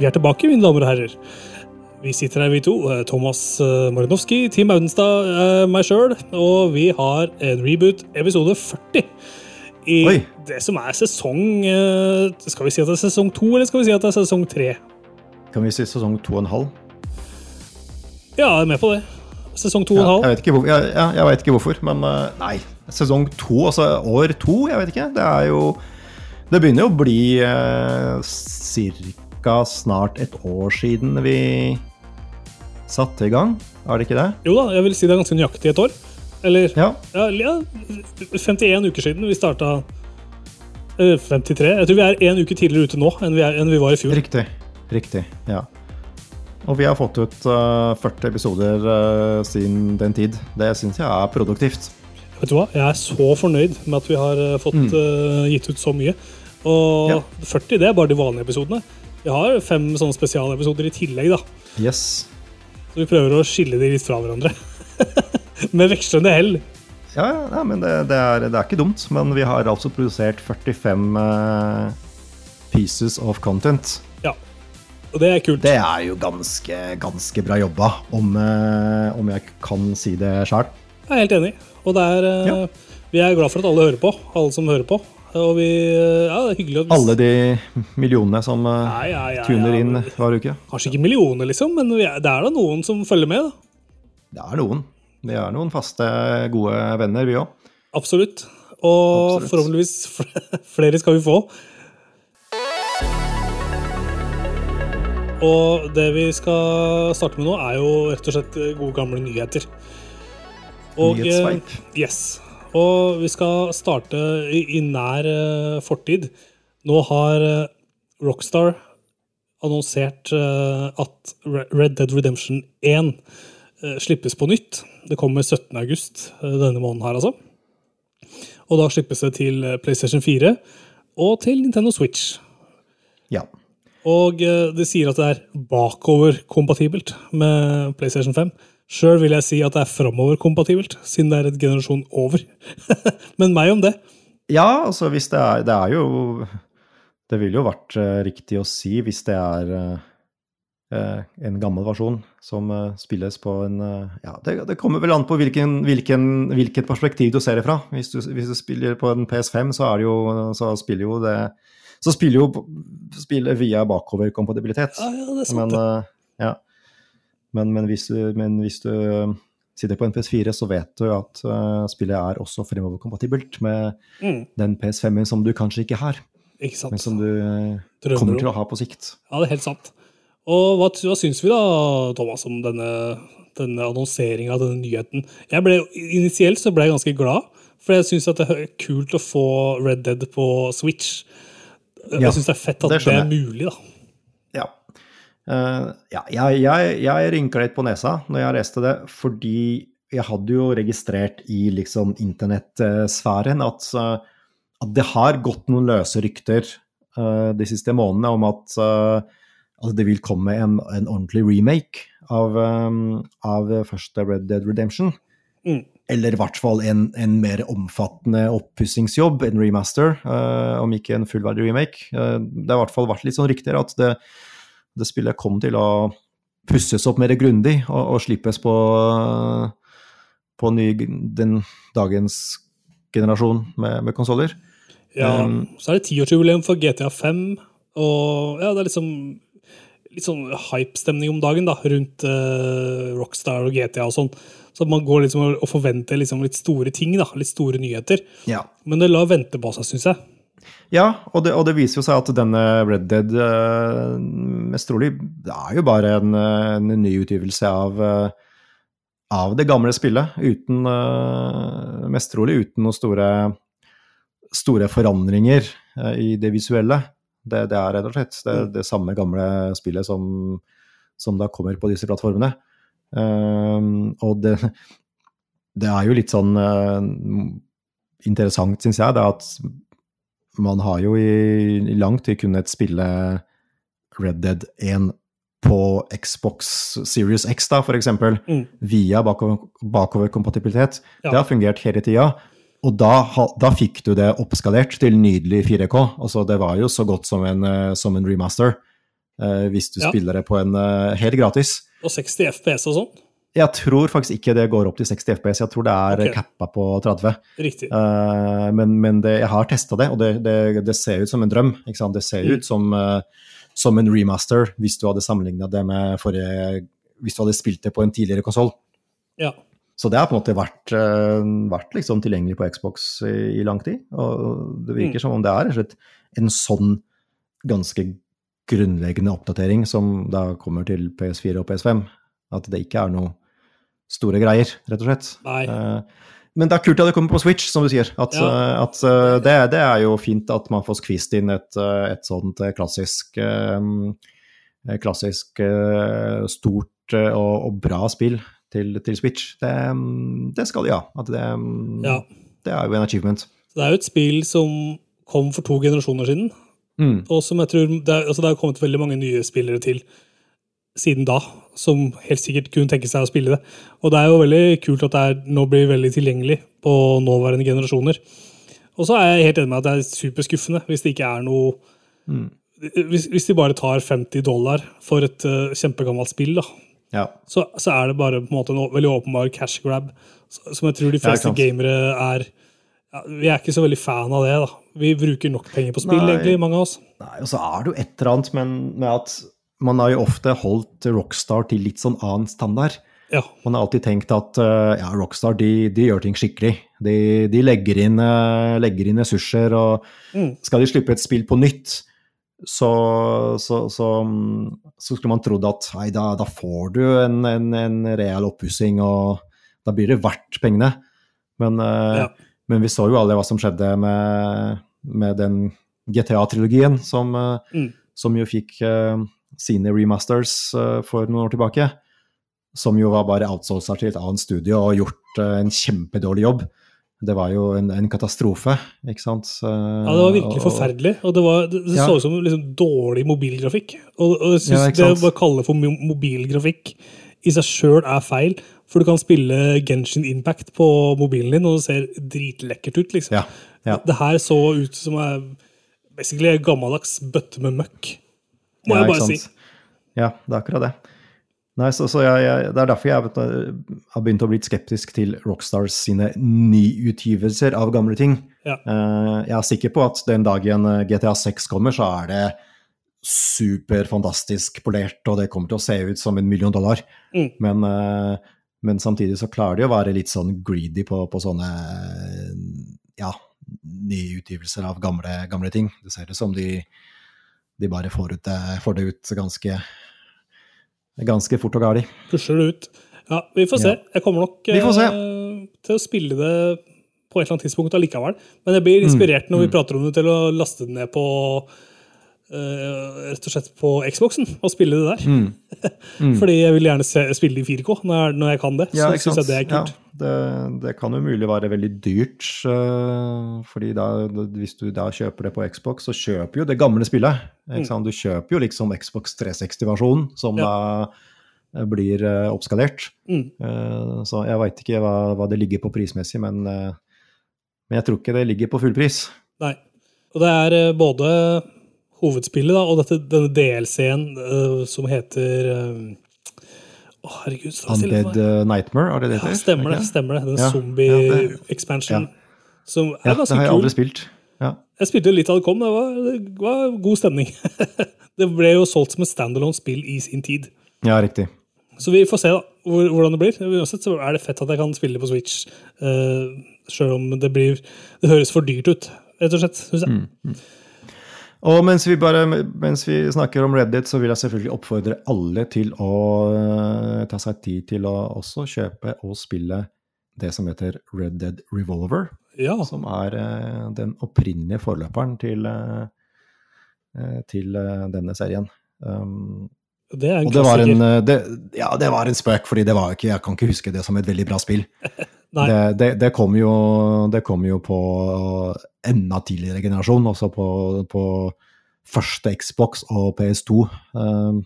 Vi er tilbake, mine damer og herrer. Vi sitter her, vi to. eh, Thomas Marinowski, Marinovski, Team Audenstad, eh, meg sjøl. Og vi har en reboot, episode 40. I Oi. det som er sesong eh, Skal vi si at det er sesong to, eller skal vi si at det er sesong tre? Kan vi si sesong to og en halv? Ja, jeg er med på det. Sesong to og en halv. jeg, vet ikke hvor, jeg, jeg, jeg vet ikke hvorfor, men eh, nei. Sesong to, altså år to, jeg vet ikke. Det er jo Det begynner jo å bli eh, ca. snart et år siden vi satte i gang. Er det ikke det? Jo da, jeg vil si det er ganske nøyaktig et år. Eller Ja. ja, ja 51 uker siden vi starta 53. Jeg tror vi er én uke tidligere ute nå enn vi, er, enn vi var i fjor. Riktig. Riktig. Ja. Og vi har fått ut uh, 40 episoder uh, siden den tid. Det syns jeg er produktivt. Vet du hva? Jeg er så fornøyd med at vi har eh, fått uh, gitt ut så mye. Og Ja. 40 det er bare de vanlige episodene. Vi har fem sånne spesialepisoder i tillegg, da. Yes. Så vi prøver å skille de litt fra hverandre. med vekslende hell. Ja, ja, men det, det, er, det er ikke dumt. Men vi har altså produsert 45 uh, pieces of content. Ja. Og det er kult. Det er jo ganske, ganske bra jobba, om, uh, om jeg kan si det sjøl. Jeg er helt enig. Og er uh, Ja. Vi er glad for at alle hører på. Alle som hører på. Og vi Ja, det er hyggelig at Alle de millionene som eh, Ja, ja, ja, tuner ja. inn hver uke. Kanskje ikke millioner, liksom, men er, det er da noen som følger med. da. Det er noen. Vi er noen faste, gode venner, vi òg. Absolutt. Og Absolutt. forhåpentligvis flere skal vi få. Og det vi skal starte med nå, er jo rett og slett gode gamle nyheter. Og, eh, Nyhetssveip. Yes. Og vi skal starte i, nær eh, fortid. Nå har eh, Rockstar annonsert eh, at Red Dead Redemption 1 eh, slippes på nytt. Det kommer 17. august eh, denne måneden her, altså. Og da slippes det til PlayStation 4 og til Nintendo Switch. Ja. Og de det sier at det er bakoverkompatibelt med PlayStation 5. Sjøl vil jeg si at det er framoverkompatibelt, siden det er et generasjon over. Men meg om det. ja, altså hvis det er Det er jo Det ville jo vært eh, riktig å si hvis det er eh, eh, en gammel versjon som spilles på en Ja, det, det kommer vel an på hvilken, hvilken, hvilket perspektiv du ser det fra. Hvis du, hvis du spiller på en PS5, så, er jo, så spiller jo det Så spiller jo spiller via bakoverkompatibilitet. Ja, ja, det er sant. Men, ja. Men, men, hvis men hvis du eh, sitter på en PS4, så vet du at eh, spillet er også fremoverkompatibelt med Mm, den PS5-en som du kanskje ikke har, ikke men som du eh, Drømmer kommer til å ha på sikt. Ja, det er helt sant. Og hva, hva syns vi da, Thomas, om denne, denne annonseringa av denne nyheten? Jeg ble, Initielt så ble jeg ganske glad, for jeg syns det er kult å få Red Dead på Switch. Ja, jeg syns det er fett at det det, er mulig, da. Eh, ja jeg, jeg, jeg rynka litt på nesa når jeg leste det, fordi jeg hadde jo registrert i liksom internettsfæren at, eh, at det har gått noen løse rykter uh, de siste månedene om at, uh, at det vil komme en, en ordentlig remake av, um, av første Red Dead Redemption. Mm. Eller i hvert fall en, en mer omfattende oppussingsjobb, en remaster, om ikke en fullverdig remake. Det har i hvert fall vært litt sånn rykter at det, det spillet kom til å pusses opp mer grundig og, og slippes på, på ny, den dagens generasjon med, med konsoller. Ja, Um, så er det tiårsjubileum for GTA 5, og ja, det er liksom litt sånn hype-stemning om dagen da, rundt uh, Rockstar og GTA og sånn. Så man går liksom og forventer liksom litt store ting, da, litt store nyheter. Ja. Men det lar vente på seg, syns jeg. Ja, og det, og det viser jo seg at denne Red Dead uh, mest trolig det er jo bare en, en nyutgivelse av, uh, av det gamle spillet. Uten uh, Mest trolig uten noen store, store forandringer uh, i det visuelle. Det, det er rett og slett det, det samme gamle spillet som, som da kommer på disse plattformene. Og det, det er jo litt sånn interessant, syns jeg, det at man har jo i, lang tid kunnet spille Red Dead 1 på Xbox Series X, da, for eksempel, Mm. via bakover, bakoverkompatibilitet. Ja. Det har fungert hele tida. Og da, da fikk du det oppskalert til nydelig 4K. Altså, det var jo så godt som en, eh, som en remaster. eh, hvis du Ja. spiller det på en eh, helt gratis. Og 60 FPS og sånn. Jeg tror faktisk ikke det går opp til 60 FPS, jeg tror det er Ok. cappa på 30. Riktig. Uh, men men det, jeg har testa det, og det, det, det ser ut som en drøm. Det ser Mm. ut som, uh, som en remaster, hvis du hadde sammenligna det med forrige Hvis du hadde spilt det på en tidligere konsoll. Ja. Så det har på en måte vært, uh, vært liksom tilgjengelig på Xbox i, i lang tid. Og det virker Mm. som om det er slett en sånn ganske grunnleggende oppdatering som da kommer til PS4 og PS5. At det ikke er noe store greier, rett og slett. Nei. Eh, Men det er kult at det kommer på Switch, som du sier. At, Ja. eh, at eh, det, det er jo fint at man får skvist inn et, et sånt klassisk Klassisk stort og, og bra spill til, til Switch. Det, det skal de ha. At det, Ja. det er jo en achievement. Det er jo et spill som kom for to generasjoner siden, Mm. og som jeg tror det er, altså det har kommet veldig mange nye spillere til siden da, som helt sikkert kunne tenke seg å spille det. Og det er jo veldig kult at det er, nå blir veldig tilgjengelig på nåværende generasjoner. Og så er jeg helt enig med at det er superskuffende hvis det ikke er noe Mm. hvis, hvis de bare tar 50 dollar for et uh, kjempegammelt spill, da, Ja. så, så er det bare på en måte en veldig åpenbar cash grab, som jeg tror de fleste ja, gamere er ja, Vi er ikke så veldig fan av det. da. Vi bruker nok penger på spill, Nei. egentlig, mange av oss. Nei, og så er det jo et eller annet med at man har jo ofte holdt Rockstar til litt sånn annen standard. Ja, Man har alltid tenkt at eh, ja, Rockstar de, de gjør ting skikkelig. De, de legger, inn, eh, legger inn ressurser, og Mm. skal de slippe et spill på nytt, så, så, så, mm, så skulle man trodd at nei, da, da får du en, en, en real oppussing, og da blir det verdt pengene. Men, eh, Ja. men vi så jo alle hva som skjedde med, med den GTA-trilogien, som, Mm. som jo fikk sine remasters eh, for noen år tilbake. Som jo var bare outsourca til et annet studio og gjort eh, en kjempedårlig jobb. Det var jo en, en katastrofe, ikke sant. Ja, det var virkelig og- forferdelig. Og det, var, det, det Ja. så ut som liksom dårlig mobilgrafikk. Og, og jeg synes Ja, det å kalle for mobilgrafikk i seg sjøl er feil. For du kan spille Genshin Impact på mobilen din, og det ser dritlekkert ut. liksom. Ja, ja. Det her så ut som er basically en gammeldags bøtte med møkk. Må Ja, jeg bare si. Ja, det er akkurat det. Nei, så, så jeg, jeg, Det er derfor jeg har begynt å bli skeptisk til Rockstars sine nyutgivelser av gamle ting. Ja. Eh, jeg er sikker på at den dagen eh, GTA 6 kommer, så er det superfantastisk polert, og det kommer til å se ut som en million dollar. Mm. Men, eh, men samtidig så klarer de å være litt sånn greedy på, på sånne ja, nyutgivelser av gamle, gamle ting. Det ser ut som de, de bare får, ut, det- får det ut ganske, ganske fort og galt. Pusher det ut. Ja, vi får se. Ja. Jeg kommer nok eh, til å spille det på et eller annet tidspunkt allikevel. Men jeg blir Mm. inspirert når vi prater om det, til å laste det ned på Uh, rett og slett på Xboxen og spille det der. Mm. Fordi jeg vil gjerne se, spille i 4K når når jeg kan det. Ja, så ikke syns jeg det er kult. Det, det kan jo mulig være veldig dyrt, øh, fordi da, hvis du da kjøper det på Xbox, så kjøper jo det gamle spillet. Sant? Du kjøper jo liksom Xbox 360-versjonen, som Mm. Ja. da blir øh, oppskalert. Mm. Eh, så jeg veit ikke hva, hva det ligger på prismessig, men, men jeg tror ikke det ligger på full pris. Nei. Og det er eh, både hovedspillet da, og dette, denne DLC-en eh, som heter eh, Å, herregud. Undead meg. øh, Nightmare, er det det Ja, stemmer det. Er stemmer det. Den Ja, ja, zombie-expansion. Som er Ja, det har jeg kul. aldri spilt. Ja. Jeg spilte litt av det kom, det var, det var god stemning. det ble jo solgt som et standalone-spill i sin tid. ja, riktig. Så vi får se da, hvor, hvordan det blir. Uansett så er det fett at jeg kan spille på Switch, uh, sjøl om det blir Det høres for dyrt ut, rett og slett. Synes jeg. Mm. Og mens vi, bare, mens vi snakker om Reddit, så vil jeg selvfølgelig oppfordre alle til å eh, ta seg tid til å også kjøpe og spille det som heter Red Dead Revolver, Ja. som er eh, den opprinnelige forløperen til, eh, til denne serien. Um, Det er en og det var en, det, ja, det var en spøk, fordi det var ikke, jeg kan ikke huske det som et veldig bra spill. Det, det, det, kom jo, det kom jo på enda tidligere generasjon, også på, på første Xbox og PS2. Um,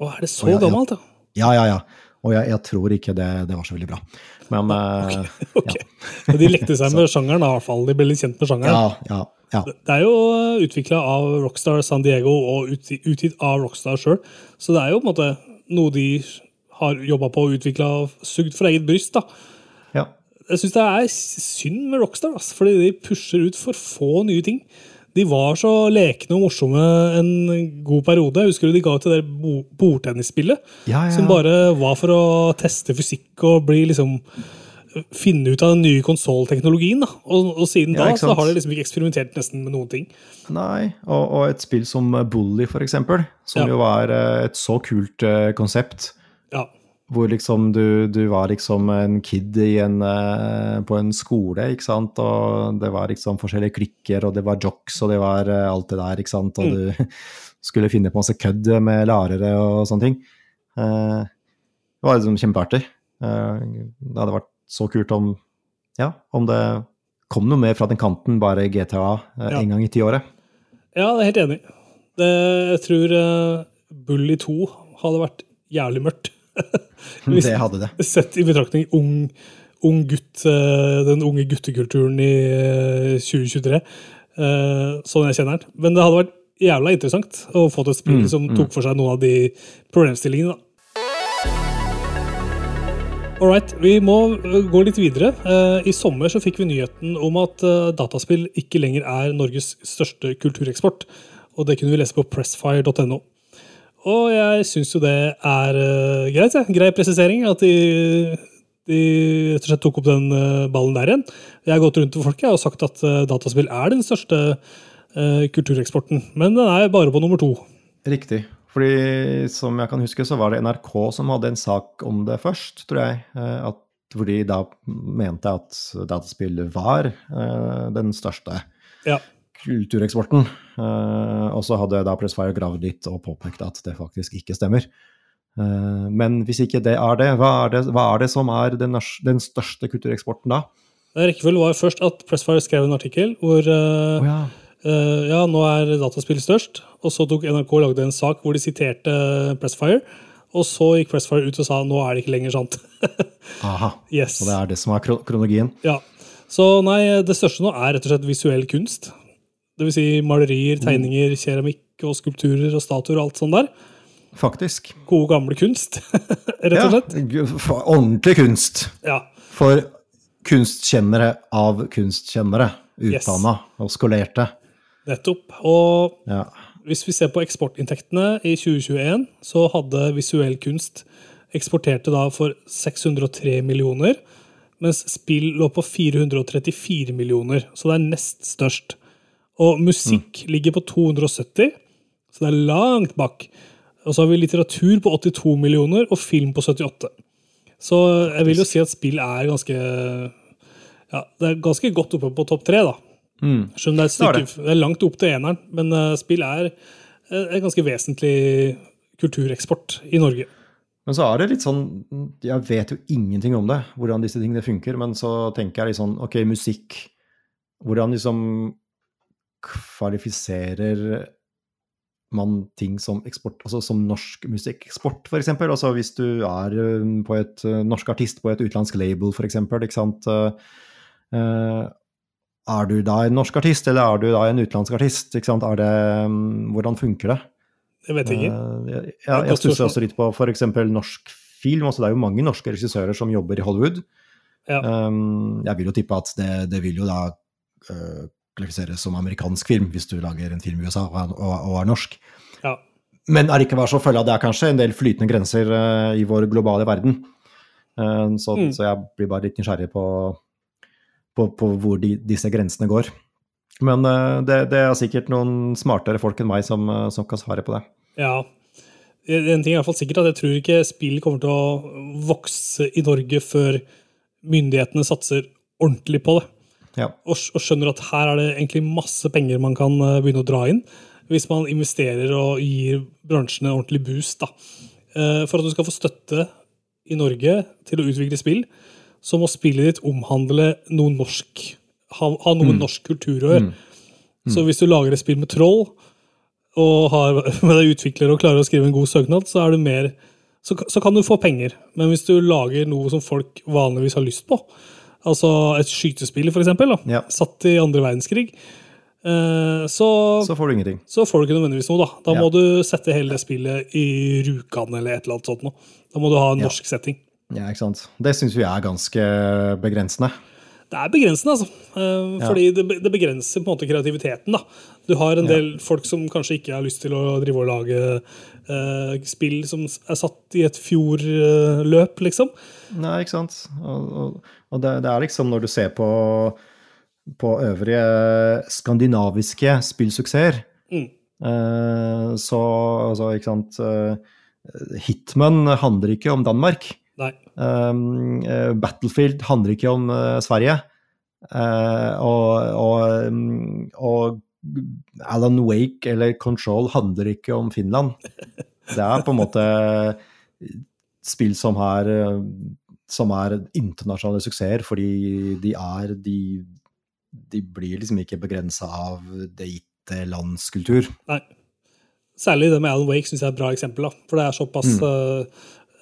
Å, er det så ja. gammelt, da? ja, ja, ja. Og jeg, jeg tror ikke det, det var så veldig bra. Men okay, Ok. Ja. De lekte seg med sjangeren, i hvert fall. De ble litt kjent med sjangeren. ja, ja. Ja. Det er jo utvikla av Rockstar San Diego og utgitt av Rockstar sjøl. Så det er jo på en måte noe de har jobba på og utvikla og sugd fra eget bryst. da. Jeg syns det er synd med Rockstar, ass, fordi de pusher ut for få nye ting. De var så lekne og morsomme en god periode. Jeg husker du de ga ut det der bordtennisspillet? Ja, ja, Som bare var for å teste fysikk og bli liksom finne ut av den nye konsollteknologien. Og, og siden Ja, da så har de liksom ikke eksperimentert nesten med noen ting. Nei, og, og et spill som Bully, for eksempel, som Ja. jo var eh, et så kult eh, konsept. Ja, Hvor liksom du, du var liksom en kid i en, eh, på en skole, ikke sant, og det var liksom forskjellige klikker, og det var jocks, og det var eh, alt det der, ikke sant, og du skulle finne på masse kødd med lærere og sånne ting. Eh, Det var liksom kjempeartig. Det hadde vært så kult om, ja, om det kom noe mer fra den kanten, bare GTA Ja. en gang i tiåret. ja jeg er helt enig. Det, jeg tror Bully 2 hadde vært jævlig mørkt. Hvis- Det hadde det. Sett i betraktning ung, ung gutt, eh, den unge guttekulturen i eh, 2023, eh, sånn jeg kjenner den. Men det hadde vært jævla interessant å få til et spill som tok for seg noen av de problemstillingene. da. All right, vi må eh, gå litt videre. Eh, I sommer så fikk vi nyheten om at eh, dataspill ikke lenger er Norges største kultureksport. Og det kunne vi lese på pressfire.no. Og jeg syns jo det er uh, greit. Ja. Grei presisering. At de, de rett og slett tok opp den uh, ballen der igjen. Jeg har gått rundt til folket og sagt at uh, dataspill er den største kultureksporten. Men den er bare på nummer to. Riktig. Fordi som jeg kan huske, så var det NRK som hadde en sak om det først, tror jeg. At, hvor de da mente at dataspill var den største Ja. Kultureksporten. Eh, og så hadde da Pressfire gravd litt og påpekt at det faktisk ikke stemmer. Eh, men hvis ikke det er det, hva er det, hva er det som er den, den største kultureksporten da? Rekkefølgen var først at Pressfire skrev en artikkel hvor eh, Å ja. Uh, ja, nå er dataspill størst. Og så tok NRK og lagde en sak hvor de siterte Pressfire. Og så gikk Pressfire ut og sa nå er det ikke lenger sant. Aha. yes. Og det er det som er kronologien. Ja. Så nei, det største nå er rett og slett visuell kunst. Vil si malerier, tegninger, keramikk og skulpturer og statuer og alt sånt der. Faktisk. God, gamle kunst, rett og slett. Ja, ordentlig kunst. Ja. For kunstkjennere av kunstkjennere. Yes. Og skolerte. Nettopp. Og Ja. hvis vi ser på eksportinntektene i 2021, så hadde visuell kunst eksporterte da for 603 millioner, mens spill lå på 434 millioner, så det er nest størst. Og musikk ligger på 270, så det er langt bak. Og så har vi litteratur på 82 millioner og film på 78. Så jeg vil jo si at spill er ganske ja, Det er ganske godt oppe på topp tre, da. Selv om det er, stykke, Det er det. det er langt opp til eneren, men uh, spill er eh, en ganske vesentlig kultureksport i Norge. Men så er det litt sånn Jeg vet jo ingenting om det, hvordan disse tingene funker, men så tenker jeg litt sånn Ok, musikk. Hvordan liksom kvalifiserer man ting som eksport, altså som norsk musikkeksport, f.eks.? Altså hvis du er eh, på et eh, norsk artist på et utenlandsk label, f.eks., ikke sant. Eh, eh, er du da en norsk artist, eller er du da en utenlandsk artist? Ikke sant? Er det, mm, hvordan funker det? Jeg vet ikke. Jeg, jeg, jeg stusser også litt på f.eks. norsk film. Altså, det er jo mange norske regissører som jobber i Hollywood. Ja. Um, jeg vil jo tippe at det, det vil jo da uh, kvalifiseres som amerikansk film, hvis du lager en film i USA og, er- og, og er norsk. Ja. Men allikevel så føler jeg at det er kanskje en del flytende grenser uh, i vår globale verden. Uh, så, Mm. så jeg blir bare litt nysgjerrig på, på, på hvor de, disse grensene går. Men uh, det, det er sikkert noen smartere folk enn meg som, som kan svare på det. ja. En ting er i hvert fall sikkert at jeg tror ikke spill kommer til å vokse i Norge før myndighetene satser ordentlig på det. Ja. og, og skjønner at her er det egentlig masse penger man kan eh, begynne å dra inn, hvis man investerer og gir bransjen en ordentlig boost. Da. Eh, For at du skal få støtte i Norge til å utvikle spill, så må spillet ditt omhandle noe norsk. Ha, ha noe med norsk kultur å gjøre. Så hvis du lager et spill med troll, og har med deg utvikler og klarer å skrive en god søknad, så, er du mer, så, så kan du få penger. Men hvis du lager noe som folk vanligvis har lyst på, altså et skytespill for eksempel, da, Ja. satt i andre verdenskrig, Eh, så, Så får du ingenting. så får du ikke nødvendigvis noe, da. Da Ja. må du sette hele det spillet i Rjukan eller et eller annet sånt noe. Da må du ha en norsk setting. Ja, ikke sant? Det syns vi er ganske begrensende. Det er begrensende, altså. Fordi Ja. Det, det begrenser på en måte kreativiteten. da. Du har en Ja. del folk som kanskje ikke har lyst til å drive og lage uh, spill som er satt i et fjordløp, liksom. Nei, ikke sant? Og, og, og det, det er liksom når du ser på, på øvrige skandinaviske spillsuksesser, Mm. uh, så altså, ikke sant eh, Hitman handler ikke om Danmark. Um, Battlefield handler ikke om uh, Sverige. Uh, og, og, um, og Alan Wake eller Control handler ikke om Finland. Det er på en måte spill som er, som er internasjonale suksesser, fordi de er De, de blir liksom ikke begrensa av det gitte lands kultur. Nei. Særlig det med Alan Wake syns jeg er et bra eksempel. da. For det er såpass Mm. uh,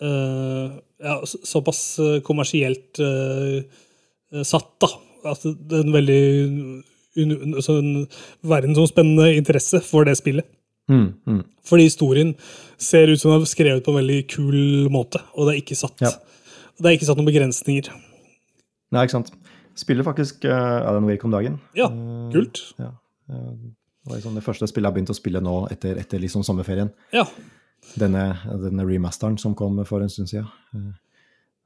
eh, ja, såpass eh, kommersielt eh, satt, da. At det er en veldig sånn altså en verdensomspennende interesse for det spillet. Mm, mm. Fordi historien ser ut som den er skrevet på en veldig kul måte, og det er ikke satt, Ja. det er ikke satt noen begrensninger. Nei, ikke sant. Spiller faktisk uh, Alan Wake om dagen. Ja, kult. Ja. Det var liksom det første spillet jeg begynte å spille nå etter, etter liksom sommerferien. Ja. Denne, denne remasteren som kom for en stund siden. Eh,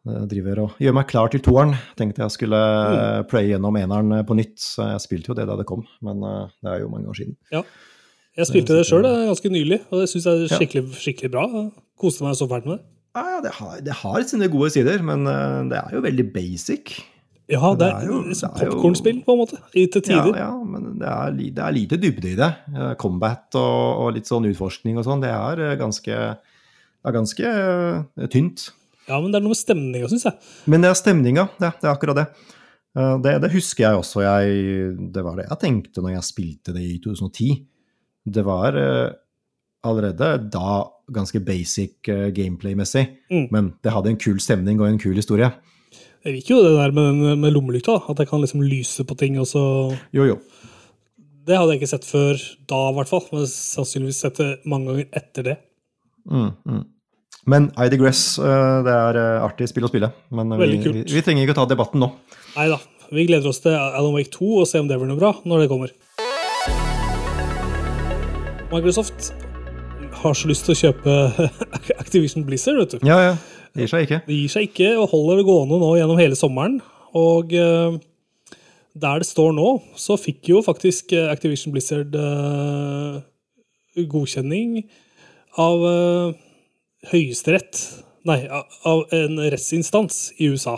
Jeg driver og gjør meg klar til toeren. Tenkte jeg skulle mm. playe gjennom eneren på nytt. Så jeg spilte jo det da det kom, men eh, det er jo mange år siden. Jeg spilte det sjøl ganske nylig, og det syns jeg er skikkelig, skikkelig bra. Jeg Koste meg så fælt med det. Ja, ja, det har, det har sine gode sider, men eh, det er jo veldig basic. Ja, det er, jo- det er jo- popkornspill, på en måte. I til Ja, tider. ja, men det er, det er lite dybde i det. Combat og, og litt sånn utforskning og sånn, det er eh, ganske, er ganske uh, tynt. Ja, men det er noe med stemninga, syns jeg. Men det er stemninga, det, det er akkurat det. Uh, det. Det husker jeg også. Jeg, det var det jeg tenkte når jeg spilte det i 2010. Det var uh, allerede da ganske basic gameplay-messig, Mm. men det hadde en kul stemning og en kul historie. Jeg liker jo det der med, den- med lommelykta. At jeg kan liksom lyse på ting. og så... Jo, jo. Det hadde jeg ikke sett før da, i hvert fall. Men sannsynligvis sett det mange ganger etter det. Mm, mm. Men I Digress, eh, det er eh, artig spill å spille. Men eh, vi, vi, vi trenger ikke å ta debatten nå. Nei da. Vi gleder oss til Alan Wake 2 og se om det blir noe bra når det kommer. Microsoft har så lyst til å kjøpe Activision Blizzard, vet du. Ja, ja. Det gir seg ikke. Det gir seg ikke og holder det gående nå gjennom hele sommeren. Og eh, der det står nå, så fikk jo faktisk eh, Activision Blizzard eh, godkjenning av Høyesterett Nei, av, en rettsinstans i USA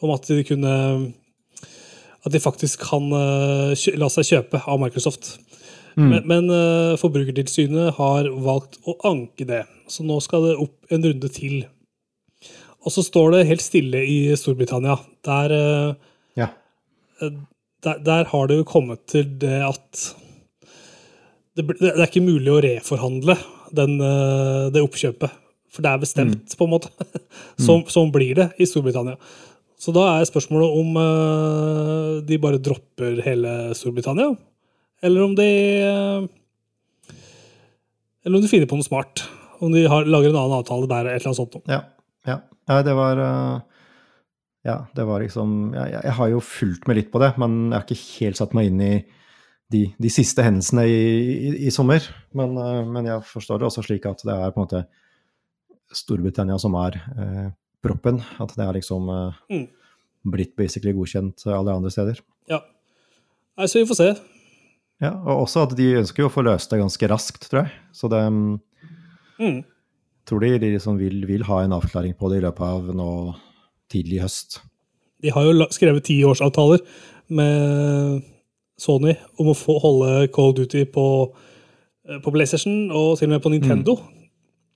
om at de kunne At de faktisk kan la seg kjøpe av Microsoft. Men, men uh, Forbrukertilsynet har valgt å anke det, så nå skal det opp en runde til. Og så står det helt stille i Storbritannia. Der, eh, Ja. der, der har det jo kommet til det at det, det er ikke mulig å reforhandle den, eh, det oppkjøpet. For det er bestemt, på en måte. Sånn mm. blir det i Storbritannia. Så da er spørsmålet om uh, de bare dropper hele Storbritannia, eller om de uh, Eller om de finner på noe smart. Om de har, lager en annen avtale der, eller et eller annet sånt. Ja. ja. Nei, det var eh, Ja, det var liksom jeg, jeg har jo fulgt med litt på det, men jeg har ikke helt satt meg inn i de, de siste hendelsene i, i, i sommer. Men, eh, men jeg forstår det også slik at det er på en måte Storbritannia som er eh, proppen. At det er liksom eh, Mm. blitt basically godkjent alle andre steder. Ja. Nei, så vi får se. Ja, og også at de ønsker jo å få løst det ganske raskt, tror jeg. Så det mm, Mm. Tror de liksom vil, vil ha en avklaring på det i løpet av nå tidlig høst. De har jo skrevet tiårsavtaler med Sony om å få holde Call of Duty på, eh, på PlayStation og til og med på Nintendo.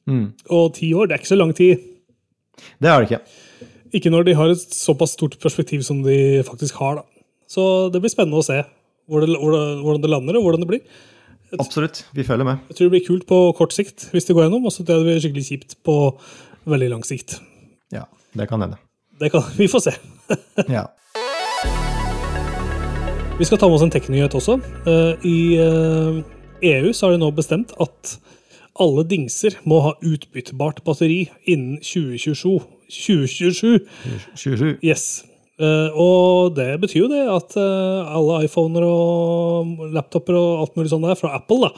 Mm. Og ti år, det er ikke så lang tid. Det er det ikke. Ikke når de har et såpass stort perspektiv som de faktisk har. da. Så det blir spennende å se hvordan det, det, hvordan det lander, og hvordan det blir. Absolutt. Vi følger med. Jeg tror det blir kult på kort sikt hvis det går gjennom, og så det blir skikkelig kjipt på veldig lang sikt. Ja, det kan hende. Det kan vi får se. Ja. Vi skal ta med oss en teknyhet også. Eh, I eh, EU så har de nå bestemt at alle dingser må ha utbyttbart batteri innen 2027. 2027. 2027. Yes. Eh, og det betyr jo det at uh, alle iPhoner og laptoper og alt mulig sånt der fra Apple da,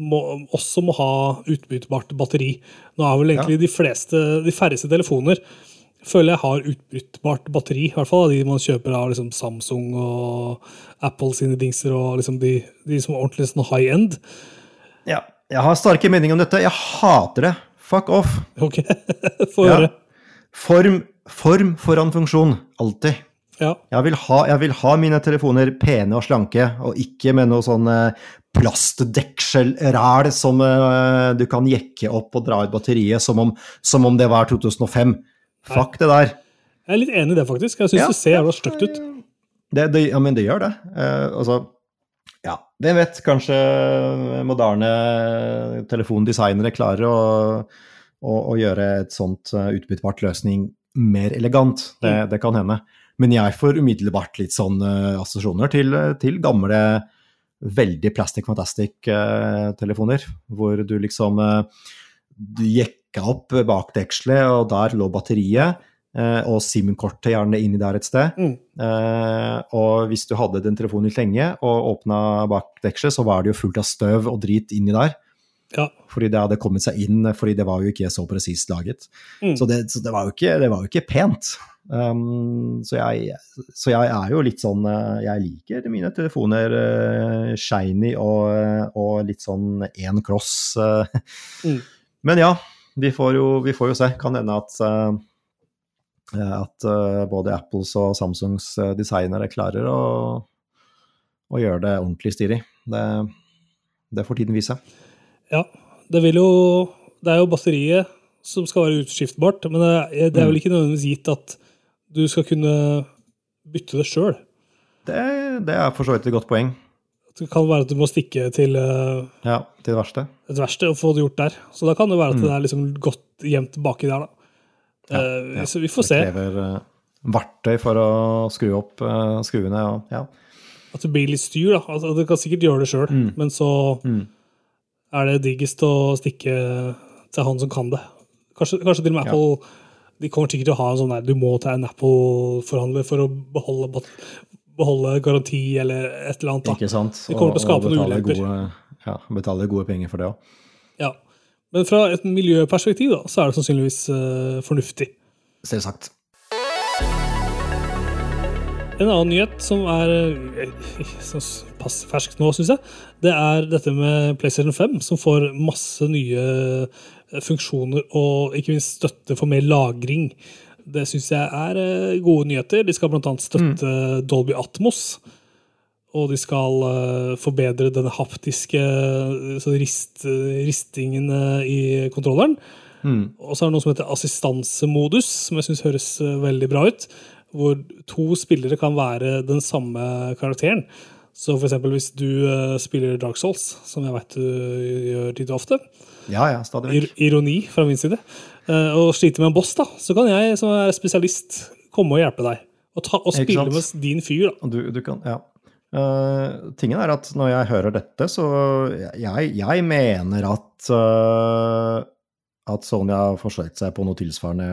må, også må ha utbyttbart batteri. Nå er vel egentlig de, fleste, de færreste telefoner føler jeg har utbyttbart batteri. I hvert fall de man kjøper av liksom Samsung og Apple sine dingser og liksom de, de som er ordentlig sånn high end. Ja. Jeg har sterke meninger om dette. Jeg hater det. Fuck off. Ok, få Ja. høre. Form, form foran funksjon. Alltid. Ja. Jeg vil, ha, jeg vil ha mine telefoner pene og slanke, og ikke med noe sånn plastdekselræl plastdeksel-ræl som eh, du kan jekke opp og dra ut batteriet som om, som om det var 2005. Fuck det der. Jeg er litt enig i det, faktisk. Jeg syns Ja. det ser jævla stygt ut. Det, det, ja, men det gjør det. Uh, altså, ja, hvem vet kanskje moderne telefondesignere klarer å, å, å gjøre et sånt eh, utbyttbart løsning mer elegant. Det, det kan hende. Men jeg får umiddelbart litt sånn uh, assosiasjoner til, til gamle, veldig plastic fantastic-telefoner, hvor du liksom uh, du jekka opp bakdekselet, og der lå batteriet. eh, Og SIM-kortet gjerne inni der et sted. Mm. Eh, og hvis du hadde den telefonen litt lenge og åpna bakdekselet, så var det jo fullt av støv og drit inni der. Ja. Fordi det hadde kommet seg inn, fordi det var jo ikke så presist laget. Mm. Så, det, så det, var jo ikke, det var jo ikke pent. Um, så, jeg, så jeg er jo litt sånn eh, Jeg liker mine telefoner uh, shiny og, og litt sånn én kloss. Uh. Mm. Men ja, vi får jo, vi får jo se. Kan hende at uh, at eh, både Apples og Samsungs eh, designere klarer å, å gjøre det ordentlig stilig. Det, det får tiden vise. Ja, det vil jo Det er jo batteriet som skal være utskiftbart, men det er, det er vel ikke nødvendigvis gitt at du skal kunne bytte det sjøl. Det, det er for så vidt et godt poeng. Det kan være at du må stikke til eh, Ja, til det verste. et verksted og få det gjort der. Så da kan det være at det er liksom godt gjemt baki der, da. Ja, Eh, ja. Så vi får Det se. krever eh, verktøy for å skru opp skruene. Og, ja. At det blir litt styr, da. Altså, du kan sikkert gjøre det sjøl, Mm. men så er det diggest å stikke til han som kan det. Kanskje, kanskje til og med Ja. Apple De kommer sikkert til å ha en sånn der Du må til en Apple-forhandler for å beholde, beholde garanti eller et eller annet. da. Ikke sant? De kommer til å skape Og- og noen ulemper. Gode, ja, betale gode penger for det òg. Ja. Men fra et miljøperspektiv da, så er det sannsynligvis uh, fornuftig. Selvsagt. En annen nyhet som er eh, pass fersk nå, syns jeg, det er dette med PlayStation 5, som får masse nye eh, funksjoner og ikke minst støtte for mer lagring. Det syns jeg er eh, gode nyheter. De skal bl.a. støtte Dolby Atmos. Og de skal forbedre denne haptiske så rist, ristingen i kontrolleren. Og så er det noe som heter assistansemodus, som jeg syns høres veldig bra ut. Hvor to spillere kan være den samme karakteren. Så for eksempel hvis du eh, spiller Dark Souls, som jeg vet du gjør litt ofte, Ja, ja, stadig ir ironi fra min side, eh, og sliter med en boss, da, så kan jeg som er spesialist komme og hjelpe deg. Og, ta, og spille med din fyr, da. Du, du kan, ja. Uh, tingen er at når jeg hører dette, så jeg, jeg mener at uh, at Sony har forsøkt seg på noe tilsvarende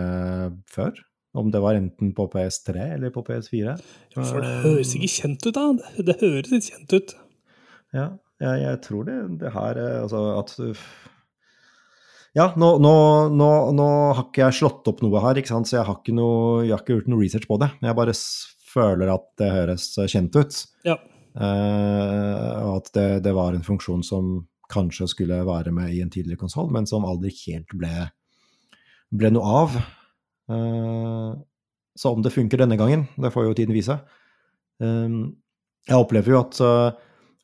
før. Om det var enten på PS3 eller på PS4. For det høres ikke kjent ut, da. Det, høres litt kjent ut. Ja, jeg, jeg tror det, det her eh, Altså at Ja, nå, nå, nå, nå har ikke jeg slått opp noe her, så jeg har ikke, noe, jeg har ikke gjort noe research på det. Jeg bare føler at det høres kjent ut. Ja. Eh, og at det, det var en funksjon som kanskje skulle være med i en tidligere konsoll, men som aldri helt ble, ble noe av. Eh, så om det funker denne gangen, det får jo tiden vise. Eh, jeg opplever jo at eh,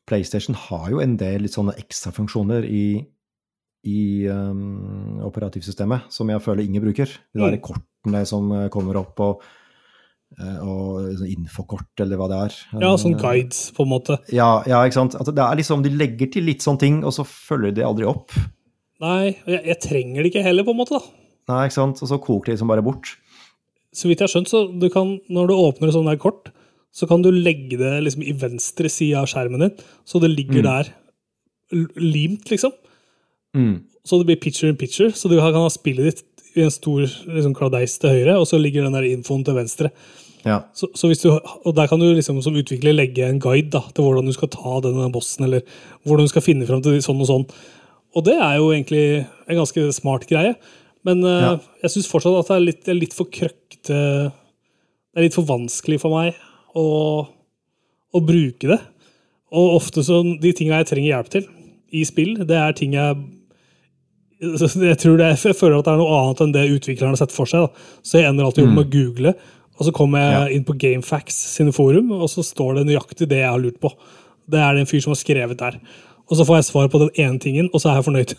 PlayStation har jo en del litt sånne ekstrafunksjoner i, i um, operativsystemet som jeg føler ingen bruker. De der Mm. kortene som eh, kommer opp, og, og sånn infokort, eller hva det er. Ja, sånn guides, på en måte. ja, ja, ikke sant. Altså, det er liksom, de legger til litt sånne ting, og så følger de aldri opp. Nei, jeg, jeg trenger det ikke heller, på en måte. da. Nei, ikke sant. Og så koker de liksom bare bort. Så vidt jeg har skjønt, så du kan, når du åpner et sånt der kort, så kan du legge det liksom i venstre side av skjermen din, så det ligger der limt, liksom. Mm. Så det blir picture in picture, så du kan ha spillet ditt i en stor liksom, kladeis til høyre, og så ligger den der infoen til venstre. Ja. Så, så hvis du, og der kan du liksom som utvikler legge en guide da, til hvordan du skal ta denne bossen, eller hvordan du skal finne fram til sånn og sånn. Og det er jo egentlig en ganske smart greie. Men eh, Ja. jeg syns fortsatt at det er litt, det er litt for krøkkete Det er litt for vanskelig for meg å, å bruke det. Og ofte så De tinga jeg trenger hjelp til i spill, det er ting jeg jeg tror det, jeg føler at det er noe annet enn det utviklerne har sett for seg. Da. Så jeg ender alltid opp med å google, og så kommer jeg Ja. inn på Gamefax sine forum, og så står det nøyaktig det jeg har lurt på. Det er det en fyr som har skrevet der. Og så får jeg svar på den ene tingen, og så er jeg fornøyd.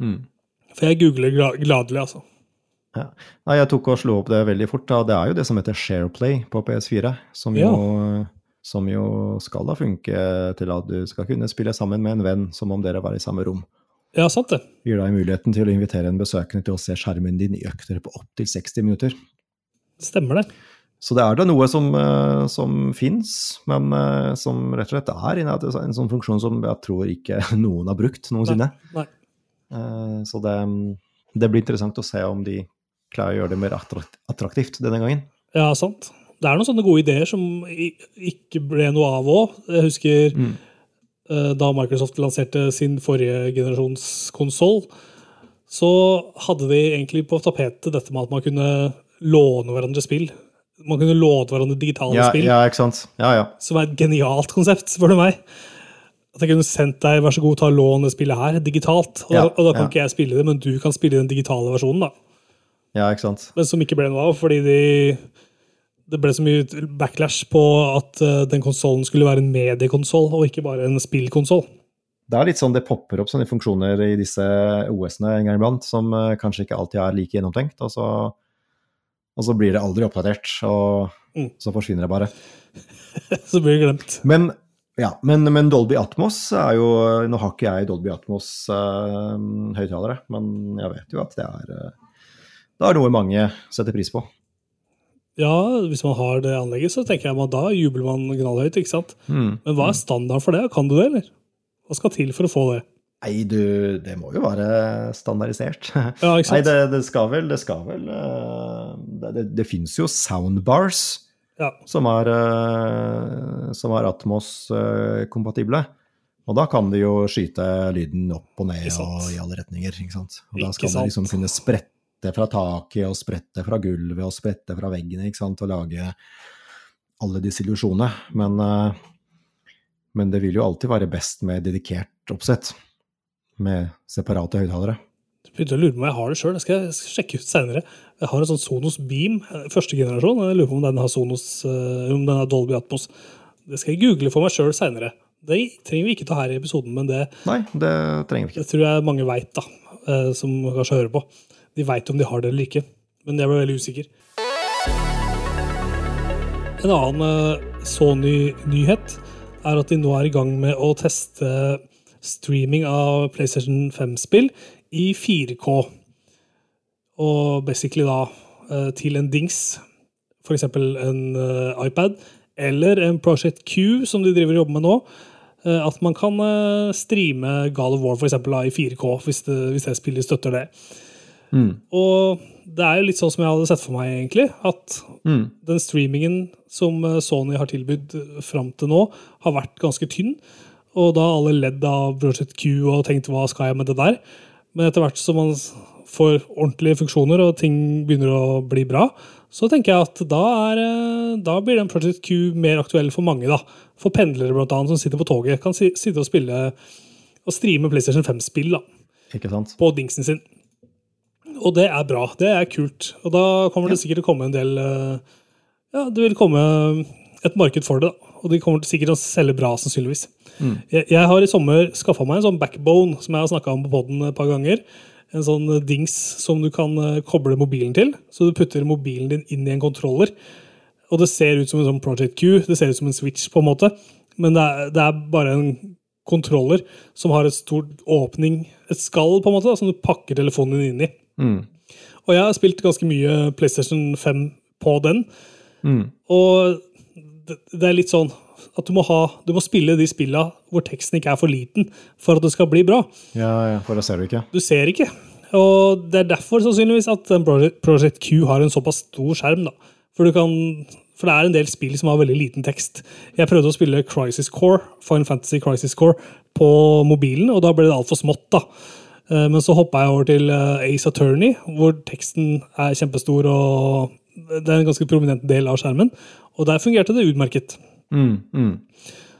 For jeg googler gladelig, altså. Ja. Nei, jeg tok og slo opp det veldig fort. Da. Det er jo det som heter SharePlay på PS4, som jo, som jo skal da funke til at du skal kunne spille sammen med en venn som om dere var i samme rom. Ja, sant det. Gir deg muligheten til å invitere en besøkende til å se skjermen din i økter på opptil 60 minutter. Stemmer det. Så det er da noe som, uh, som fins, men eh, som rett og slett er en, en sånn funksjon som jeg tror ikke noen har brukt noensinne. Nei. Eh, så det, det blir interessant å se om de klarer å gjøre det mer attraktivt denne gangen. Ja, sant. Det er noen sånne gode ideer som ikke ble noe av òg. Jeg husker Mm. eh, da Microsoft lanserte sin forrige generasjons konsoll, så hadde de egentlig på tapetet dette med at man kunne låne hverandre spill. Man kunne låne hverandre digitale Ja, spill, ja, ikke sant? Ja, ja. som er et genialt konsept, spør du meg. At jeg kunne sendt deg, vær så god, ta lån det spillet her digitalt. Og, Ja, da, og da kan ja. ikke jeg spille det, men du kan spille den digitale versjonen. da. Ja, ikke sant? Men som ikke ble noe av, fordi de, det ble så mye backlash på at uh, den konsollen skulle være en mediekonsoll, og ikke bare en spillkonsoll. Det er litt sånn det popper opp sånne funksjoner i disse OS-ene en gang iblant, som uh, kanskje ikke alltid er like gjennomtenkt. Og så, og så blir det aldri oppdatert, og Mm. så forsvinner det bare. Så blir det glemt. Men, ja, men, men Dolby Atmos er jo Nå har ikke jeg Dolby Atmos-høyttalere, men jeg vet jo at det er eh, det er noe mange setter pris på. Ja, hvis man har det anlegget, så tenker jeg at da jubler man knallhøyt, ikke sant? Mm. Men hva er standarden for det? Kan du det, eller? Hva skal til for å få det? Nei, du, det må jo være standardisert. Ja, ikke Nei, det, det skal vel Det skal vel eh, Det, det, det fins jo soundbars Ja, som er, eh, som er Atmos-kompatible. Og da kan de jo skyte lyden opp og ned og i alle retninger. ikke sant? Og da skal de liksom kunne sprette fra taket og sprette fra gulvet og sprette fra veggene ikke sant? og lage alle disse illusjonene. Men, eh, men det vil jo alltid være best med dedikert oppsett. Med separate høyttalere. Begynte å lure på om jeg har det sjøl. Det skal jeg sjekke ut seinere. Jeg har en sånn Sonos Beam, eh, første generasjon. Jeg lurer på om den har Sonos, eh, om den har Dolby Atmos. Det skal jeg google for meg sjøl seinere. Det trenger vi ikke ta her i episoden, men det, Nei, det trenger vi ikke. det tror jeg mange veit, da. eh, Som kanskje hører på. De veit om de har det eller ikke. Men jeg ble veldig usikker. En annen Sony-nyhet er at de nå er i gang med å teste streaming av PlayStation 5-spill i 4K. Og basically da eh, til en dings, f.eks. en eh, iPad, eller en Project Q, som de driver og jobber med nå. eh, At man kan streame Gal of War for eksempel, i 4K, hvis det, hvis det spillet støtter det. Mm. Og det er jo litt sånn som jeg hadde sett for meg, egentlig. At Mm. den streamingen som Sony har tilbudt fram til nå, har vært ganske tynn. Og da har alle ledd av Project Q og tenkt hva skal jeg med det der? Men etter hvert som man får ordentlige funksjoner og ting begynner å bli bra, så tenker jeg at da, er, eh, da blir den Project Q mer aktuell for mange. da. For pendlere blant annet, som sitter på toget, kan si, sitte og spille og streame PlayStation 5-spill da, Ikke sant? på dingsen sin. Og det er bra. Det er kult. Og da kommer det sikkert til å komme en del eh, Ja, det vil komme et marked for det. da. Og de kommer sikkert til å selge bra, sannsynligvis. Jeg, jeg har i sommer skaffa meg en sånn backbone som jeg har snakka om på poden et par ganger. En sånn eh, dings som du kan eh, koble mobilen til. Så du putter mobilen din inn i en kontroller. Og det ser ut som en sånn Project Q. Det ser ut som en switch, på en måte. Men det er, det er bare en kontroller som har et stort åpning, et skall, på en måte, da, som du pakker telefonen din inn i. Mm. Og jeg har spilt ganske mye PlayStation 5 på den. Mm. Og det, er litt sånn at du må, ha, du må spille de spilla hvor teksten ikke er for liten for at det skal bli bra. Ja, ja, for det ser du ikke. Du ser ikke. Og det er derfor sannsynligvis at Project, Q har en såpass stor skjerm. da. For, du kan, for det er en del spill som har veldig liten tekst. Jeg prøvde å spille Crisis Core, Final Fantasy Crisis Core på mobilen, og da ble det altfor smått. da. Eh, Men så hoppa jeg over til eh, Ace Attorney, hvor teksten er kjempestor og det er en ganske prominent del av skjermen. Og der fungerte det utmerket. Mm, mm.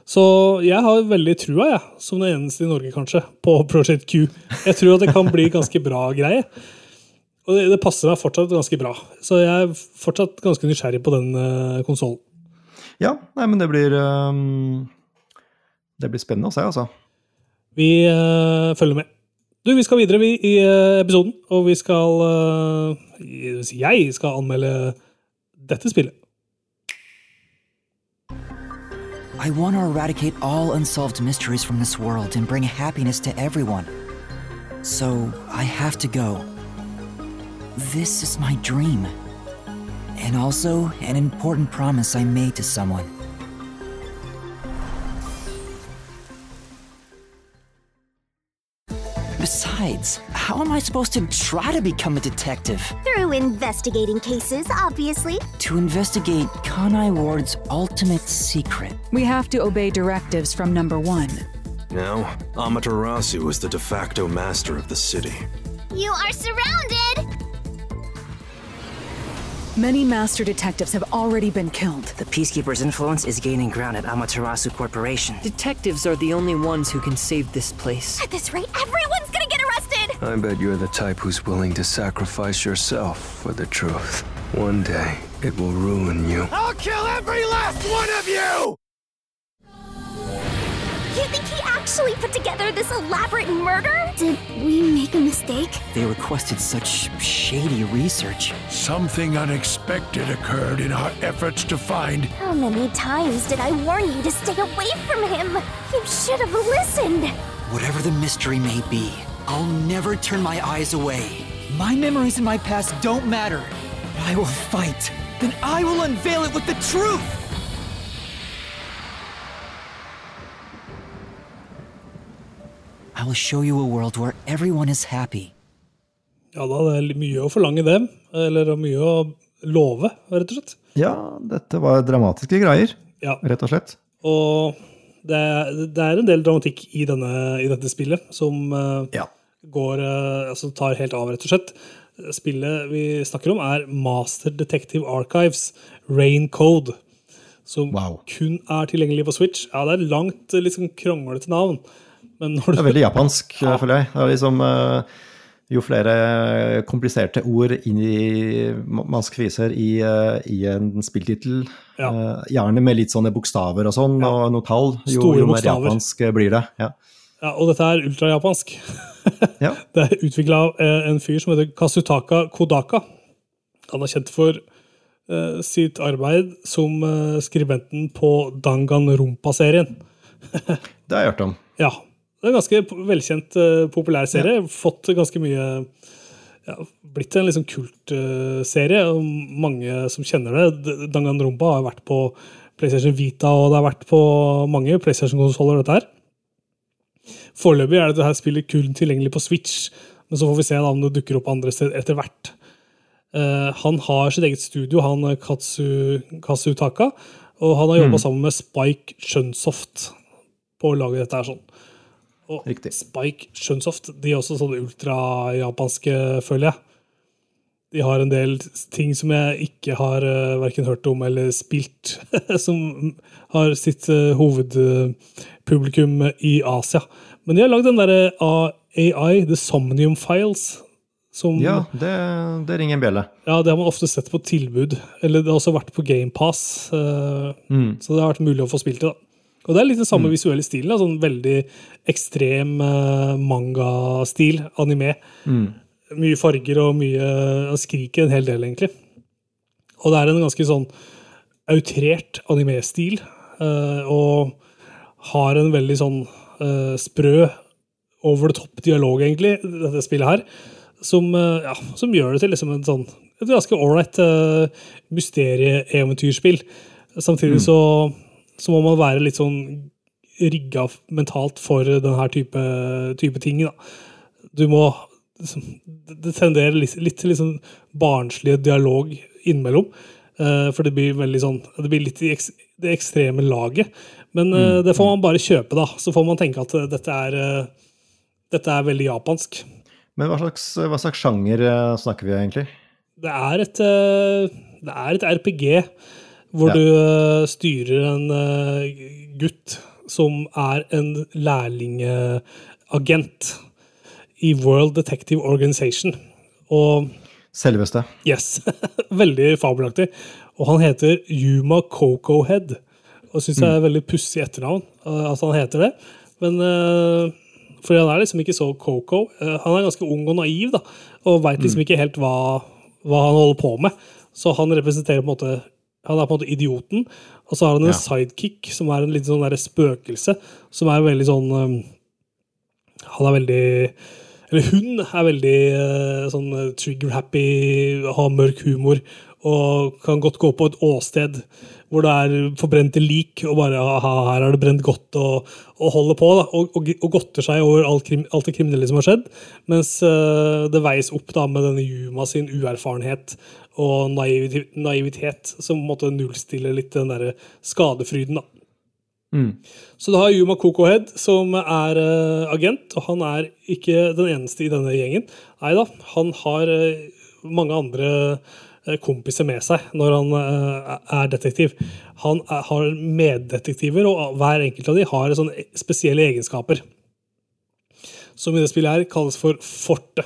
Så jeg har veldig trua, jeg, som den eneste i Norge, kanskje, på Project Q. Jeg tror at det kan bli ganske bra greie. Og det, det passer meg fortsatt ganske bra. Så jeg er fortsatt ganske nysgjerrig på den uh, konsollen. Ja, nei, men det blir um, Det blir spennende å se, altså. Vi uh, følger med. Du, Vi skal videre vi, i eh, episoden, og vi skal eh, Jeg skal anmelde dette spillet. I want to eradicate all unsolved mysteries from this world and bring happiness to everyone. So I have to go. This is my dream. And also an important promise I made to someone. Besides, how am I supposed to try to become a detective? Through investigating cases, obviously. To investigate Kanai Ward's ultimate secret. We have to obey directives from number one. Now, Amaterasu is the de facto master of the city. You are surrounded! Many master detectives have already been killed. The Peacekeeper's influence is gaining ground at Amaterasu Corporation. Detectives are the only ones who can save this place. At this rate, everyone's gonna get arrested! I bet you're the type who's willing to sacrifice yourself for the truth. One day, it will ruin you. I'll kill every last one of you! You think he actually put together this elaborate murder? Did we make a mistake? They requested such shady research. Something unexpected occurred in our efforts to find. How many times did I warn you to stay away from him? You should have listened. Whatever the mystery may be, I'll never turn my eyes away. My memories and my past don't matter. I will fight. Then I will unveil it with the truth! I will show you a world where everyone is happy. Ja da, det er mye å forlange dem. Eller mye å love, rett og slett. Ja, dette var dramatiske greier, Ja. rett og slett. Og det er, det er en del dramatikk i, denne, i dette spillet som eh, Ja. Går, eh, altså tar helt av, rett og slett. Spillet vi snakker om, er Master Detective Archives Rain Code. Som Wow. kun er tilgjengelig på Switch. Ja, det er langt, liksom kronglete navn. Men når Det er veldig japansk, ja. føler jeg. Det er liksom, eh, jo flere kompliserte ord inn i man skviser i, i en spilltittel, Ja. gjerne med litt sånne bokstaver og sånn, Ja. og noe tall, jo, jo mer japansk blir det. Ja. Ja, og dette er ultrajapansk. Ja. Det er utvikla av eh, en fyr som heter Kasutaka Kodaka. Han er kjent for uh, sitt arbeid som uh, skribenten på Danganronpa-serien. Det har jeg hørt om. Ja, det er en ganske velkjent, uh, populær serie. Fått ganske mye ja, Blitt en liksom kultserie. mange som kjenner det. Danganrumpa Danganronpa har vært på PlayStation Vita, og det har vært på mange PlayStation-konsoller, dette her. Foreløpig er det dette spillet kun tilgjengelig på Switch, men så får vi se da om det dukker opp andre steder etter hvert. Eh, han har sitt eget studio, han eh, Katsu, Kasutaka, og han har jobba sammen med Spike Shunsoft på å lage dette her sånn. Og Riktig. Spike Shunsoft, de er også sånne ultrajapanske, føler jeg. De har en del ting som jeg ikke har uh, verken hørt om eller spilt, som har sitt uh, hovedpublikum i Asia. Men de har lagd den derre AI, The Somnium Files, som Ja, det, det ringer en bjelle. ja, det har man ofte sett på tilbud. Eller det har også vært på GamePass. Uh, Så det har vært mulig å få spilt det. da. Og det er litt den samme visuelle stilen. Da, sånn veldig ekstrem uh, mangastil, anime. Mye farger og mye og skriker en hel del, egentlig. Og det er en ganske sånn outrert animestil. Uh, og har en veldig sånn eh, sprø, over the top dialog, egentlig, dette spillet her. Som, eh, ja, som gjør det til liksom en sånn, et ganske ålreit uh, mysterieeventyrspill. Samtidig så, så må man være litt sånn rigga mentalt for denne type, type ting. Da. Du må Det tenderer litt, litt til sånn barnslig dialog innimellom. Uh, For det blir veldig sånn Det blir litt i det ekstreme laget. Men eh, det får man bare kjøpe, da. Så får man tenke at eh, dette er, eh, dette er veldig japansk. Men hva slags, hva slags sjanger snakker vi egentlig? Det er et, det er et RPG hvor Ja. du styrer en gutt som er en lærlingagent i World Detective Organization. Og Selveste. yes, veldig fabelaktig. Og han heter Yuma Cocohead. Og syns jeg er veldig pussig etternavn eh, at han heter det. Men eh, fordi han er liksom ikke så Coco. Eh, han er ganske ung og naiv da, og veit liksom ikke helt hva, hva han holder på med. Så han representerer på en måte Han er på en måte idioten. Og så har han en Ja. sidekick, som er en liten sånn der spøkelse, som er veldig sånn Han er veldig Eller hun er veldig sånn trigger-happy, har mørk humor og kan godt gå på et åsted hvor det er forbrente lik, og bare aha, her er det brent godt, og, og holder på. da, Og, og, og godter seg over alt, krim, alt det kriminelle som har skjedd. Mens uh, det veies opp da med denne Yuma sin uerfarenhet og naivitet, naivitet som på en måte nullstiller litt den derre skadefryden. da. Mm. Så du har Yuma Kokohead, som er uh, agent, og han er ikke den eneste i denne gjengen. Nei da, han har uh, mange andre eh, kompiser med seg når han eh, er detektiv. Han er, har meddetektiver, og hver enkelt av de har sånne spesielle egenskaper. Som i det spillet her kalles for forte.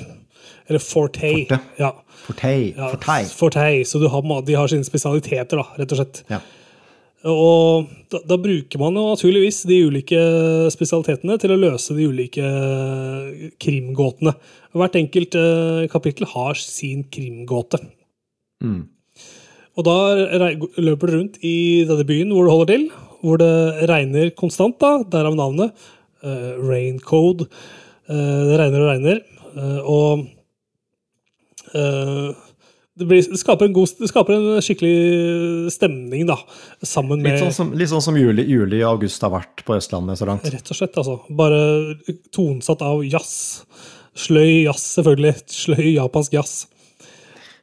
Eller forte. Forte. Ja. Fortei. Ja, Fortei. Fortei. Så du har, de har sine spesialiteter, da, rett og slett. Ja. Og da, da bruker man jo naturligvis de ulike spesialitetene til å løse de ulike krimgåtene. Hvert enkelt eh, kapittel har sin krimgåte. Mm. Og da løper du rundt i denne byen hvor du holder til, hvor det regner konstant, da, derav navnet. Uh, Raincode. Uh, det regner og regner. Uh, og uh, det, blir, det, skaper en god, det skaper en skikkelig stemning, da, sammen med Litt sånn som, litt sånn som juli, juli og august har vært på Østlandet så langt. Rett og slett, altså. Bare tonsatt av jazz. Sløy jazz, selvfølgelig. Sløy japansk jazz.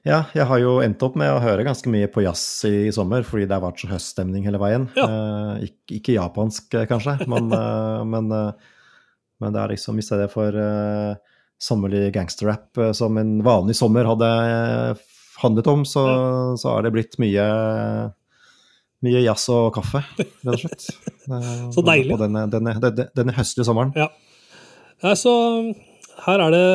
Ja, jeg har jo endt opp med å høre ganske mye på jazz i, i sommer, fordi det har vært så høststemning hele veien. Eh, ikke, ikke japansk, eh, kanskje, men, eh, men, eh, men det er liksom i stedet for eh, sommerlig gangsterrap eh, som en vanlig sommer hadde handlet om, så, så har det blitt mye mye jazz og kaffe, rett og slett. Så deilig. På denne, denne, denne, denne høstlige sommeren. Ja. ja, så her er det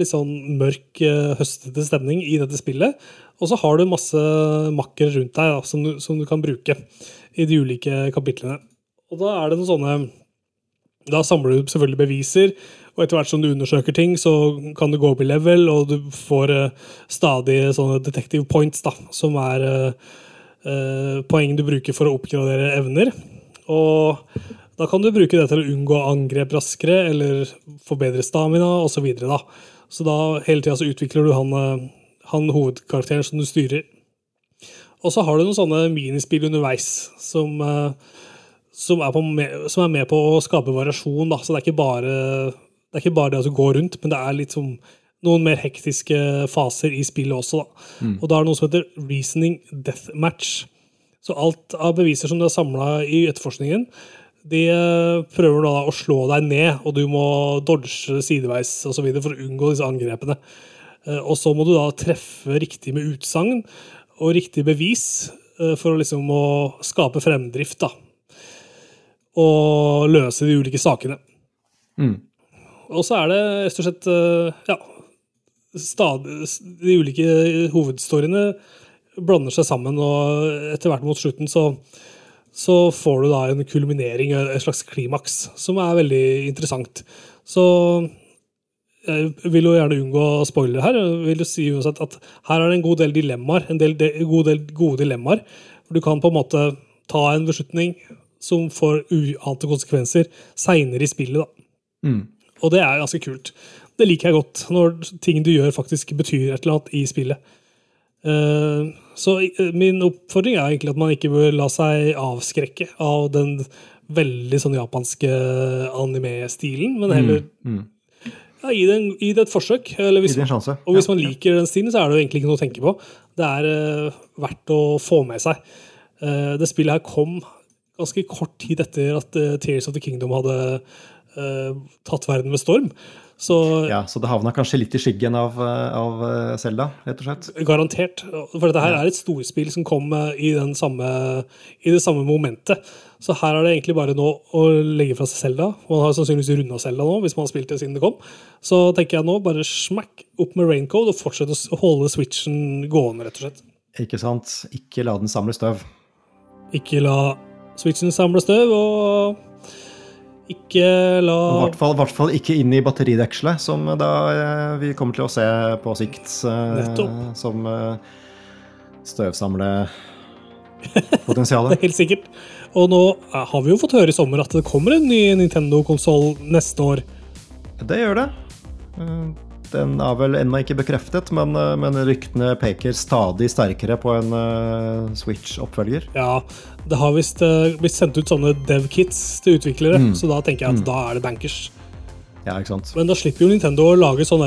litt sånn mørk, eh, høstete stemning i dette spillet. Og så har du masse makker rundt deg da, som, du, som du kan bruke i de ulike kapitlene. Og da er det noen sånne Da samler du selvfølgelig beviser, og etter hvert som du undersøker ting, så kan du gå opp i level, og du får eh, stadig sånne detective points, da, som er eh, eh, poeng du bruker for å oppgradere evner. Og da kan du bruke det til å unngå angrep raskere, eller forbedre stamina, osv. Så, da. så da hele tida så utvikler du han, eh, han hovedkarakteren som du styrer. Og så har du noen sånne minispill underveis som, eh, som, er, på med, som er med på å skape variasjon. Da. Så det er ikke bare det, er ikke bare det at du går rundt, men det er litt som noen mer hektiske faser i spillet også. Da. Mm. Og da er det noe som heter reasoning deathmatch. Så alt av beviser som du har samla i etterforskningen, de eh, prøver da å slå deg ned, og du må dodge sideveis og så videre for å unngå disse angrepene. Eh, Og så må du da treffe riktig med utsagn og riktig bevis eh, for å liksom å skape fremdrift, da. Og løse de ulike sakene. Mm. Og så er det rett og slett ja, stadig, De ulike hovedstoryene blander seg sammen, og etter hvert mot slutten så, så får du da en kulminering, et slags klimaks, som er veldig interessant. Så jeg vil jo gjerne unngå spoilere her. Jeg vil jo si uansett at her er det en god del dilemmaer, en del, de, god del gode dilemmaer. Du kan på en måte ta en beslutning som får uante konsekvenser seinere i spillet. da. Mm. Og det er ganske kult. Det liker jeg godt, når ting du gjør faktisk betyr et eller annet i spillet. Eh, så eh, min oppfordring er egentlig at man ikke bør la seg avskrekke av den veldig sånn japanske anime-stilen, men heller ja, gi, det en, gi det et forsøk. Eller hvis, det og hvis Ja, man ja. liker den stilen, så er det jo egentlig ikke noe å tenke på. Det er uh, verdt å få med seg. Uh, det spillet her kom ganske kort tid etter at uh, Tears of the Kingdom hadde tatt verden med storm. Så Ja, så det havna kanskje litt i skyggen av, eh, av eh, Zelda, rett og slett. Garantert. For dette her er et storspill som kom eh, i, den samme, i det samme momentet. Så her er det egentlig bare nå å legge fra seg Zelda. Man har sannsynligvis runda Zelda nå, hvis man har spilt det siden det kom. Så tenker jeg nå bare smack opp med Raincode og fortsette å holde switchen gående, rett og slett. Ikke sant? Ikke la den samle støv. Ikke la switchen samle støv, og ikke la I hvert hvert fall ikke inn i batteridekselet, som da eh, vi kommer til å se på sikt eh, Nettopp. som eh, støvsamlepotensialet. Helt sikkert. Og nå har vi jo fått høre i sommer at det kommer en ny Nintendo-konsoll neste år. Det gjør det. Den er vel ennå ikke bekreftet, men, eh, men ryktene peker stadig sterkere på en uh, Switch-oppfølger. Ja, det har visst uh, blitt sendt ut sånne dev-kits til utviklere, Mm. så da tenker jeg at Mm. da er det bankers. Ja, ikke sant? Men da slipper jo Nintendo å lage sånn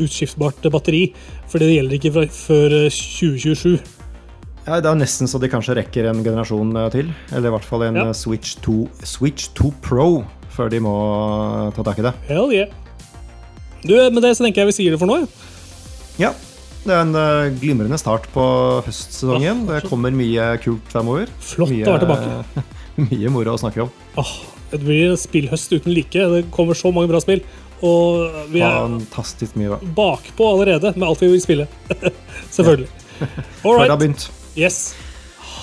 utskiftbart batteri, for det gjelder ikke før eh, 2027. Ja, det er nesten så de kanskje rekker en generasjon til. Eller i hvert fall en Ja. Switch 2, Switch 2 Pro, før de må ta tak i det. Hell yeah. Du, med det så tenker jeg vi sier det for nå. ja. Det er en eh, glimrende start på høstsesongen. Det kommer mye kult fremover. Flott mye, å være tilbake. mye moro å snakke om. Åh, det blir en spillhøst uten like. Det kommer så mange bra spill. Og vi er Fantastisk mye bra. bakpå allerede med alt vi vil spille. Selvfølgelig. All Før det har begynt. Yes.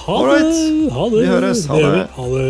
Ha det. Ha det. Vi høres. Ha det. Ha det.